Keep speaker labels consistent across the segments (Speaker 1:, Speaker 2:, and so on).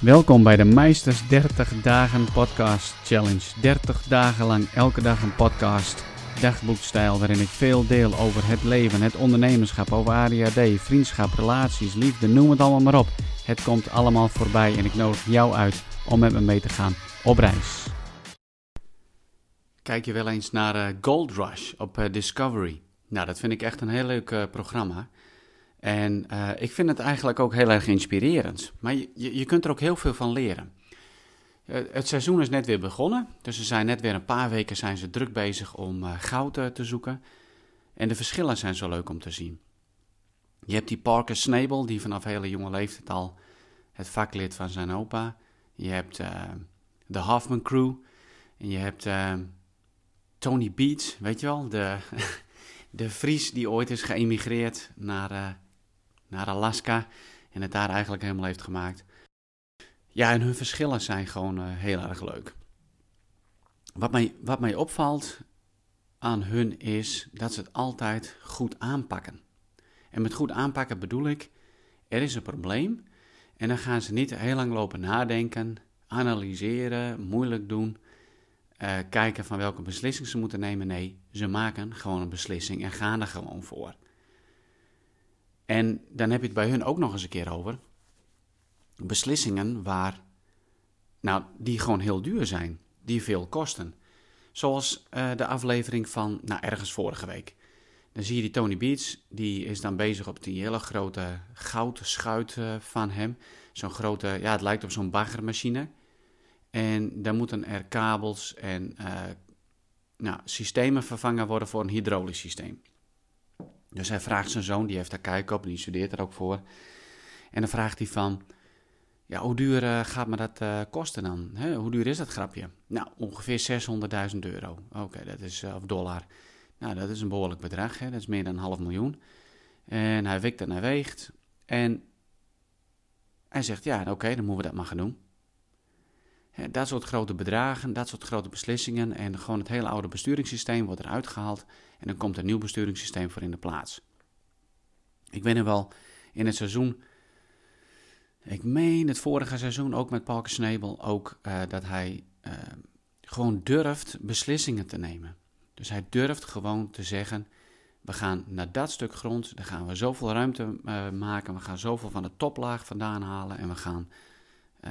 Speaker 1: Welkom bij de Meisters 30 Dagen Podcast Challenge. 30 dagen lang elke dag een podcast, dagboekstijl waarin ik veel deel over het leven, het ondernemerschap, over ADHD, vriendschap, relaties, liefde, noem het allemaal maar op. Het komt allemaal voorbij en ik nodig jou uit om met me mee te gaan op reis. Kijk je wel eens naar uh, Gold Rush op uh, Discovery? Nou, dat vind ik echt een heel leuk uh, programma. En uh, ik vind het eigenlijk ook heel erg inspirerend. Maar je, je kunt er ook heel veel van leren. Uh, het seizoen is net weer begonnen. Dus ze zijn net weer een paar weken zijn ze druk bezig om uh, goud te zoeken. En de verschillen zijn zo leuk om te zien. Je hebt die Parker Snabel, die vanaf hele jonge leeftijd al het vak leert van zijn opa. Je hebt de Hoffman Crew. En je hebt Tony Beats, weet je wel, de, de Fries die ooit is geëmigreerd naar naar Alaska en het daar eigenlijk helemaal heeft gemaakt. Ja, en hun verschillen zijn gewoon uh, heel erg leuk. Wat mij, wat mij opvalt aan hun is dat ze het altijd goed aanpakken. En met goed aanpakken bedoel ik, er is een probleem en dan gaan ze niet heel lang lopen nadenken, analyseren, moeilijk doen, uh, kijken van welke beslissing ze moeten nemen. Nee, ze maken gewoon een beslissing en gaan er gewoon voor. En dan heb je het bij hun ook nog eens een keer over. Beslissingen waar, nou, die gewoon heel duur zijn, die veel kosten. Zoals uh, de aflevering van, nou, ergens vorige week. Dan zie je die Tony Beats, die is dan bezig op die hele grote goudschuit uh, van hem. Zo'n grote, ja, het lijkt op zo'n baggermachine. En dan moeten er kabels en uh, nou, systemen vervangen worden voor een hydraulisch systeem. Dus hij vraagt zijn zoon, die heeft daar kijk op, die studeert er ook voor. En dan vraagt hij van, ja, hoe duur uh, gaat me dat uh, kosten dan? Hoe duur is dat grapje? Nou, ongeveer 600.000 euro. Oké, dat is, uh, of dollar. Nou, dat is een behoorlijk bedrag, hè? dat is meer dan een half miljoen. En hij wikt en hij weegt. En hij zegt, ja, oké, dan moeten we dat maar gaan doen. Dat soort grote bedragen, dat soort grote beslissingen en gewoon het hele oude besturingssysteem wordt eruit gehaald en dan komt een nieuw besturingssysteem voor in de plaats. Ik weet nog wel, in het seizoen, ik meen het vorige seizoen ook met Parker Snabel, ook uh, dat hij uh, gewoon durft beslissingen te nemen. Dus hij durft gewoon te zeggen, we gaan naar dat stuk grond, daar gaan we zoveel ruimte uh, maken, we gaan zoveel van de toplaag vandaan halen en we gaan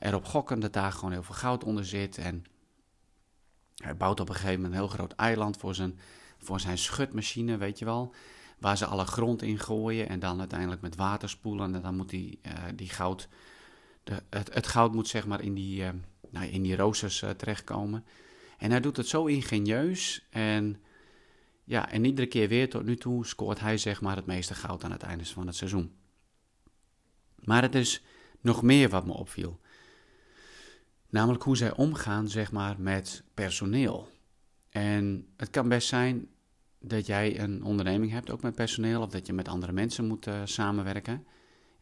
Speaker 1: erop gokken dat daar gewoon heel veel goud onder zit. En hij bouwt op een gegeven moment een heel groot eiland voor zijn voor zijn schutmachine, weet je wel. Waar ze alle grond in gooien en dan uiteindelijk met water spoelen. En dan moet die, uh, die goud, de, het, goud moet zeg maar in die, uh, nou, in die roosters terechtkomen. En hij doet het zo ingenieus en ja, en iedere keer weer tot nu toe scoort hij zeg maar het meeste goud aan het einde van het seizoen. Maar het is nog meer wat me opviel. Namelijk hoe zij omgaan zeg maar met personeel. En het kan best zijn dat jij een onderneming hebt, ook met personeel, of dat je met andere mensen moet uh, samenwerken.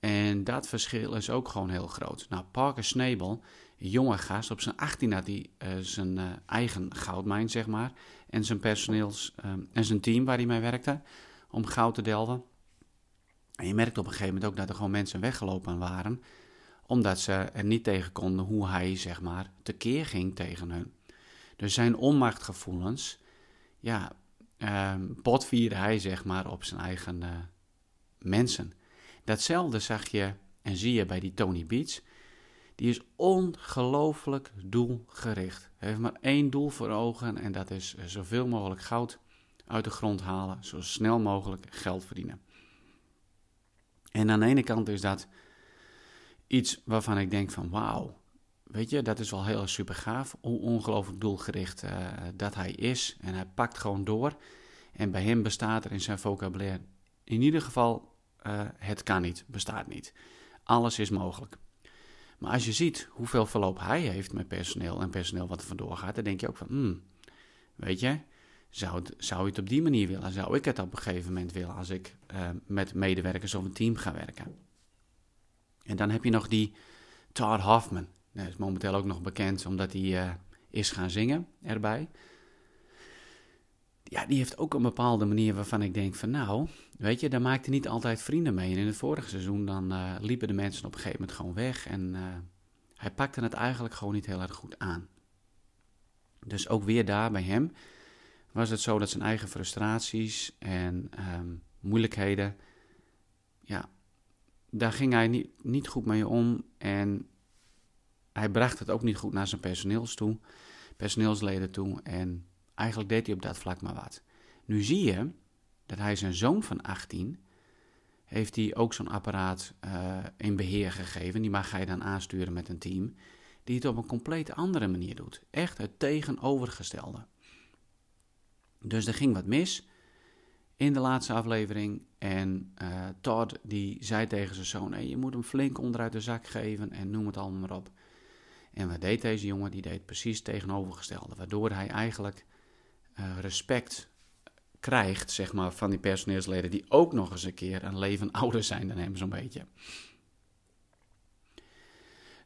Speaker 1: En dat verschil is ook gewoon heel groot. Nou, Parker Snabel, jonge gast, op zijn 18 had hij uh, zijn uh, eigen goudmijn, zeg maar. En zijn personeels en zijn team waar hij mee werkte om goud te delven. En je merkte op een gegeven moment ook dat er gewoon mensen weggelopen waren, omdat ze er niet tegen konden hoe hij, zeg maar, tekeer ging tegen hun. Dus zijn onmachtgevoelens, ja, um, botvierde hij zeg maar op zijn eigen uh, mensen. Datzelfde zag je en zie je bij die Tony Beats. Die is ongelooflijk doelgericht. Hij heeft maar één doel voor ogen en dat is zoveel mogelijk goud uit de grond halen, zo snel mogelijk geld verdienen. En aan de ene kant is dat iets waarvan ik denk van wauw, weet je, dat is wel heel super gaaf. Hoe ongelooflijk doelgericht uh, dat hij is. En hij pakt gewoon door. En bij hem bestaat er in zijn vocabulaire in ieder geval: uh, het kan niet, bestaat niet. Alles is mogelijk. Maar als je ziet hoeveel verloop hij heeft met personeel en personeel wat er vandoor gaat, dan denk je ook van: hmm, weet je, zou, het, zou je het op die manier willen? Zou ik het op een gegeven moment willen als ik uh, met medewerkers of een team ga werken? En dan heb je nog die Todd Hoffman. Hij is momenteel ook nog bekend omdat hij uh, is gaan zingen erbij. Ja, die heeft ook een bepaalde manier waarvan ik denk van nou, weet je, daar maakte niet altijd vrienden mee. En in het vorige seizoen dan uh, liepen de mensen op een gegeven moment gewoon weg. En uh, Hij pakte het eigenlijk gewoon niet heel erg goed aan. Dus ook weer daar bij hem was het zo dat zijn eigen frustraties en ehm, moeilijkheden, ja, daar ging hij niet, niet goed mee om. En hij bracht het ook niet goed naar zijn personeels toe, personeelsleden toe. En eigenlijk deed hij op dat vlak maar wat. Nu zie je dat hij zijn zoon van 18 heeft hij ook zo'n apparaat uh, in beheer gegeven. Die mag hij dan aansturen met een team. Die het op een compleet andere manier doet. Echt het tegenovergestelde. Dus er ging wat mis in de laatste aflevering. En uh, Todd die zei tegen zijn zoon: hey, je moet hem flink onderuit de zak geven en noem het allemaal maar op. En wat deed deze jongen? Die deed precies het tegenovergestelde. Waardoor hij eigenlijk uh, respect krijgt, zeg maar, van die personeelsleden die ook nog eens een keer een leven ouder zijn dan hem, zo'n beetje.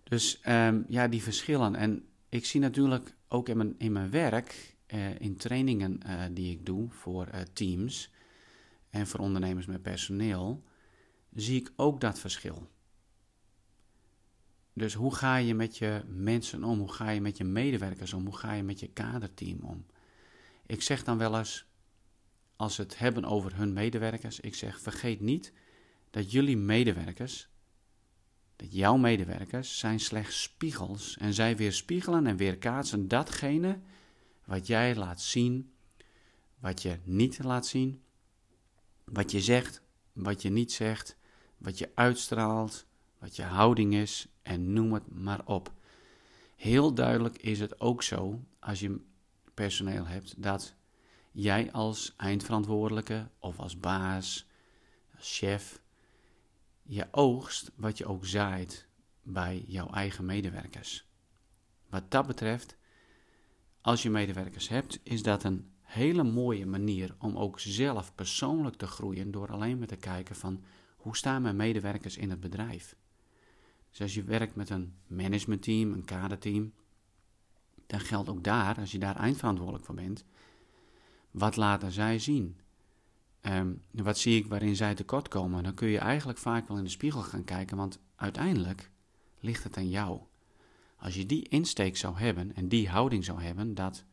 Speaker 1: Dus um, ja, die verschillen. En ik zie natuurlijk ook in mijn, in mijn werk, uh, in trainingen die ik doe voor teams en voor ondernemers met personeel, zie ik ook dat verschil. Dus hoe ga je met je mensen om? Hoe ga je met je medewerkers om? Hoe ga je met je kaderteam om? Ik zeg dan wel eens, als we het hebben over hun medewerkers, ik zeg: vergeet niet dat jullie medewerkers, dat jouw medewerkers, zijn slechts spiegels en zij weerspiegelen en weerkaatsen datgene wat jij laat zien, wat je niet laat zien, wat je zegt, wat je niet zegt, wat je uitstraalt, wat je houding is en noem het maar op. Heel duidelijk is het ook zo als je personeel hebt dat jij als eindverantwoordelijke of als baas, als chef, je oogst wat je ook zaait bij jouw eigen medewerkers. Wat dat betreft, als je medewerkers hebt, is dat een hele mooie manier om ook zelf persoonlijk te groeien door alleen maar te kijken van hoe staan mijn medewerkers in het bedrijf. Dus als je werkt met een managementteam, een kaderteam, dan geldt ook daar, als je daar eindverantwoordelijk voor bent, wat laten zij zien? Um, wat zie ik waarin zij tekort komen? Dan kun je eigenlijk vaak wel in de spiegel gaan kijken, want uiteindelijk ligt het aan jou. Als je die insteek zou hebben en die houding zou hebben, dat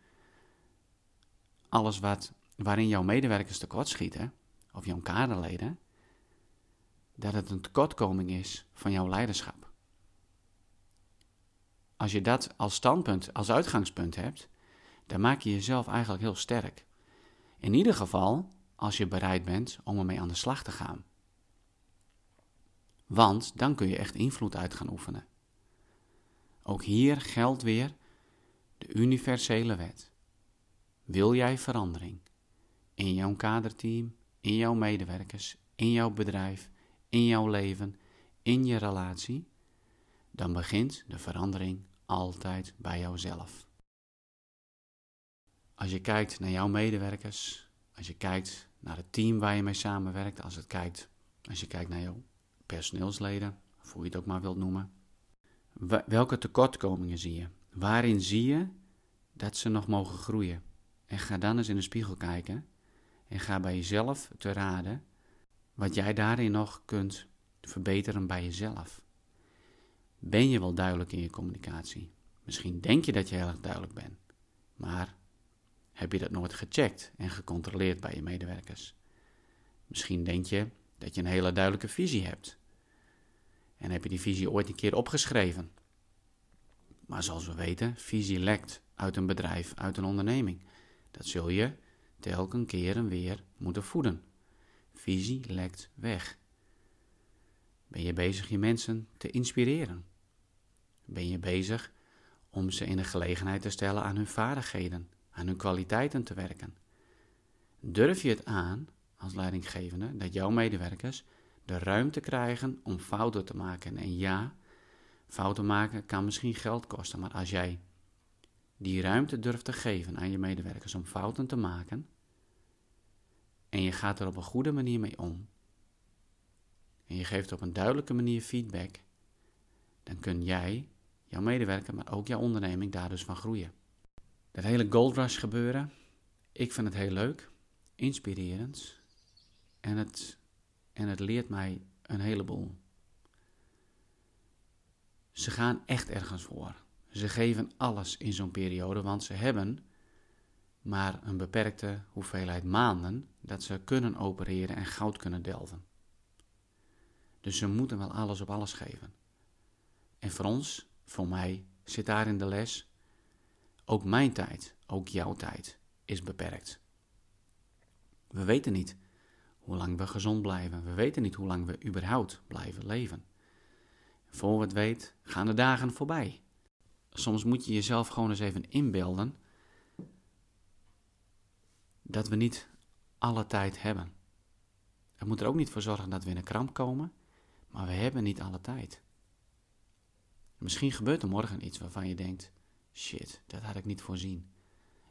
Speaker 1: alles wat, waarin jouw medewerkers tekort schieten, of jouw kaderleden, dat het een tekortkoming is van jouw leiderschap. Als je dat als standpunt, als uitgangspunt hebt, dan maak je jezelf eigenlijk heel sterk. In ieder geval als je bereid bent om ermee aan de slag te gaan. Want dan kun je echt invloed uit gaan oefenen. Ook hier geldt weer de universele wet. Wil jij verandering in jouw kaderteam, in jouw medewerkers, in jouw bedrijf, in jouw leven, in je relatie, dan begint de verandering altijd bij jouzelf. Als je kijkt naar jouw medewerkers, als je kijkt naar het team waar je mee samenwerkt, als, het kijkt, als je kijkt naar jouw personeelsleden, of hoe je het ook maar wilt noemen, welke tekortkomingen zie je? Waarin zie je dat ze nog mogen groeien? En ga dan eens in de spiegel kijken en ga bij jezelf te raden wat jij daarin nog kunt verbeteren bij jezelf. Ben je wel duidelijk in je communicatie? Misschien denk je dat je heel erg duidelijk bent, maar heb je dat nooit gecheckt en gecontroleerd bij je medewerkers? Misschien denk je dat je een hele duidelijke visie hebt. En heb je die visie ooit een keer opgeschreven? Maar zoals we weten, visie lekt uit een bedrijf, uit een onderneming. Dat zul je telkens keer en weer moeten voeden. Visie lekt weg. Ben je bezig je mensen te inspireren? Ben je bezig om ze in de gelegenheid te stellen aan hun vaardigheden, aan hun kwaliteiten te werken? Durf je het aan als leidinggevende dat jouw medewerkers de ruimte krijgen om fouten te maken? En ja, fouten maken kan misschien geld kosten, maar als jij die ruimte durft te geven aan je medewerkers om fouten te maken, en je gaat er op een goede manier mee om, en je geeft op een duidelijke manier feedback, dan kun jij, jouw medewerker, maar ook jouw onderneming daar dus van groeien. Dat hele gold rush gebeuren, ik vind het heel leuk, inspirerend en het, en het leert mij een heleboel. Ze gaan echt ergens voor. Ze geven alles in zo'n periode, want ze hebben maar een beperkte hoeveelheid maanden dat ze kunnen opereren en goud kunnen delven. Dus ze moeten wel alles op alles geven. En voor ons, voor mij, zit daar in de les. Ook mijn tijd, ook jouw tijd, is beperkt. We weten niet hoe lang we gezond blijven. We weten niet hoe lang we überhaupt blijven leven. Voor we het weet, gaan de dagen voorbij. Soms moet je jezelf gewoon eens even inbeelden dat we niet alle tijd hebben. Het moet er ook niet voor zorgen dat we in een kramp komen, maar we hebben niet alle tijd. Misschien gebeurt er morgen iets waarvan je denkt: shit, dat had ik niet voorzien.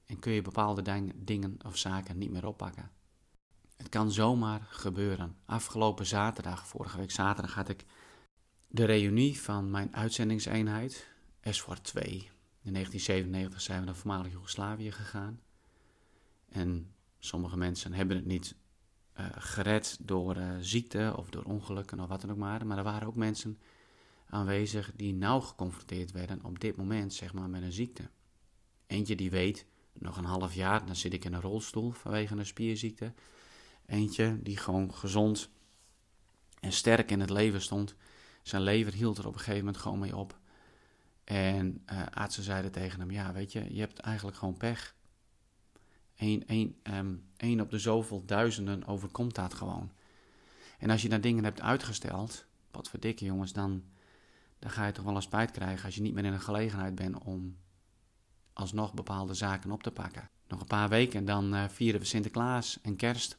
Speaker 1: En kun je bepaalde dingen of zaken niet meer oppakken. Het kan zomaar gebeuren. Afgelopen zaterdag, vorige week zaterdag, had ik de reunie van mijn uitzendingseenheid, SVOR 2. In 1997 zijn we naar voormalig Joegoslavië gegaan. En sommige mensen hebben het niet uh, gered door uh, ziekte of door ongelukken of wat dan ook maar. Maar er waren ook mensen aanwezig die nauw geconfronteerd werden op dit moment, zeg maar, met een ziekte. Eentje die weet, nog een half jaar, dan zit ik in een rolstoel vanwege een spierziekte. Eentje die gewoon gezond en sterk in het leven stond. Zijn lever hield er op een gegeven moment gewoon mee op. En uh, artsen zeiden tegen hem: Ja, weet je, je hebt eigenlijk gewoon pech. Eén, één, um, één op de zoveel duizenden overkomt dat gewoon. En als je daar dingen hebt uitgesteld, wat voor dikke jongens, dan, dan ga je toch wel een spijt krijgen als je niet meer in een gelegenheid bent om alsnog bepaalde zaken op te pakken. Nog een paar weken en dan uh, vieren we Sinterklaas en Kerst.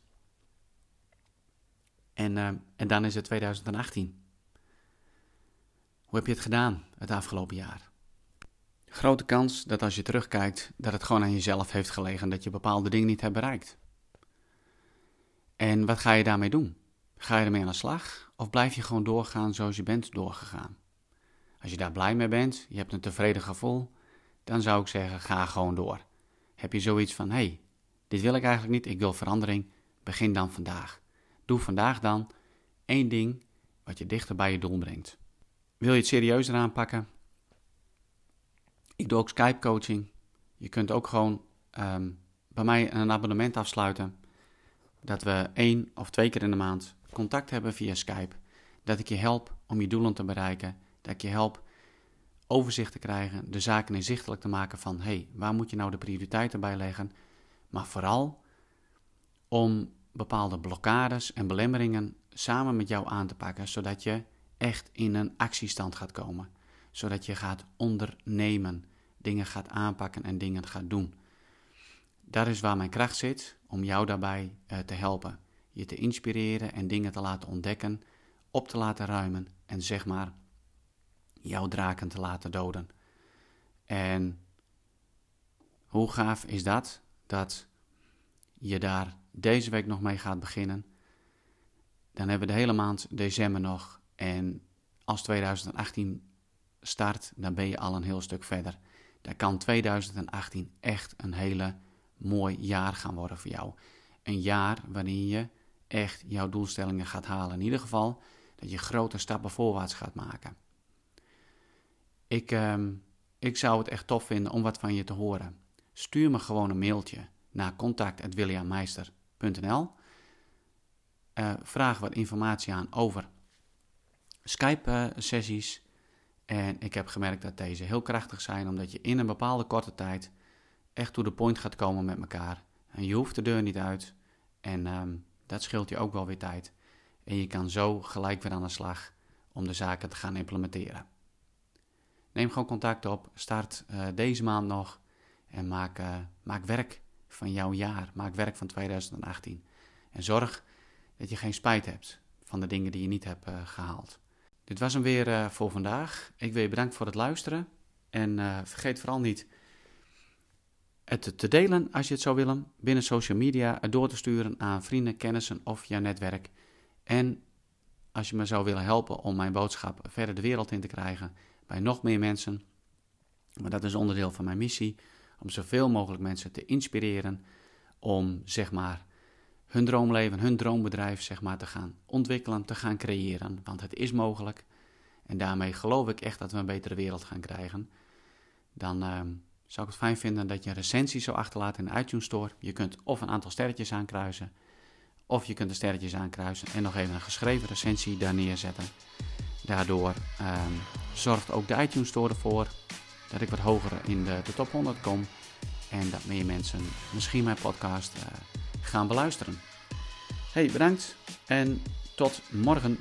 Speaker 1: En, uh, en dan is het 2018. Hoe heb je het gedaan het afgelopen jaar? Grote kans dat als je terugkijkt, dat het gewoon aan jezelf heeft gelegen dat je bepaalde dingen niet hebt bereikt. En wat ga je daarmee doen? Ga je ermee aan de slag of blijf je gewoon doorgaan zoals je bent doorgegaan? Als je daar blij mee bent, je hebt een tevreden gevoel, dan zou ik zeggen: ga gewoon door. Heb je zoiets van: hé, hey, dit wil ik eigenlijk niet, ik wil verandering, begin dan vandaag. Doe vandaag dan één ding wat je dichter bij je doel brengt. Wil je het serieuzer aanpakken? Ik doe ook Skype coaching. Je kunt ook gewoon um, bij mij een abonnement afsluiten. Dat we één of twee keer in de maand contact hebben via Skype. Dat ik je help om je doelen te bereiken. Dat ik je help overzicht te krijgen, de zaken inzichtelijk te maken van hé, hey, waar moet je nou de prioriteiten bij leggen? Maar vooral om bepaalde blokkades en belemmeringen samen met jou aan te pakken, zodat je echt in een actiestand gaat komen. Zodat je gaat ondernemen, dingen gaat aanpakken en dingen gaat doen. Dat is waar mijn kracht zit, om jou daarbij uh, te helpen. Je te inspireren en dingen te laten ontdekken, op te laten ruimen en zeg maar jouw draken te laten doden. En hoe gaaf is dat? Dat je daar deze week nog mee gaat beginnen. Dan hebben we de hele maand december nog. En als 2018 start, dan ben je al een heel stuk verder. Dan kan 2018 echt een hele mooi jaar gaan worden voor jou. Een jaar waarin je echt jouw doelstellingen gaat halen. In ieder geval dat je grote stappen voorwaarts gaat maken. Ik, uh, ik zou het echt tof vinden om wat van je te horen. Stuur me gewoon een mailtje naar contact.williammeister.nl. Uh, vraag wat informatie aan over Skype-sessies. en ik heb gemerkt dat deze heel krachtig zijn, omdat je in een bepaalde korte tijd echt to the point gaat komen met elkaar. En je hoeft de deur niet uit. En um, dat scheelt je ook wel weer tijd. En je kan zo gelijk weer aan de slag om de zaken te gaan implementeren. Neem gewoon contact op. Start uh, deze maand nog. En maak, uh, maak werk van jouw jaar. Maak werk van 2018. En zorg dat je geen spijt hebt van de dingen die je niet hebt uh, gehaald. Dit was hem weer voor vandaag. Ik wil je bedanken voor het luisteren. En vergeet vooral niet het te delen als je het zou willen. Binnen social media het door te sturen aan vrienden, kennissen of jouw netwerk. En als je me zou willen helpen om mijn boodschap verder de wereld in te krijgen bij nog meer mensen. Maar dat is onderdeel van mijn missie, om zoveel mogelijk mensen te inspireren om zeg maar hun droomleven, hun droombedrijf zeg maar te gaan ontwikkelen, te gaan creëren. Want het is mogelijk En daarmee geloof ik echt dat we een betere wereld gaan krijgen. Dan ehm, zou ik het fijn vinden dat je een recensie zou achterlaten in de iTunes Store. Je kunt of een aantal sterretjes aankruisen, of je kunt de sterretjes aankruisen en nog even een geschreven recensie daar neerzetten. Daardoor ehm, zorgt ook de iTunes Store ervoor dat ik wat hoger in de, de top 100 kom. En dat meer mensen misschien mijn podcast uh, gaan beluisteren. Hey, bedankt en tot morgen.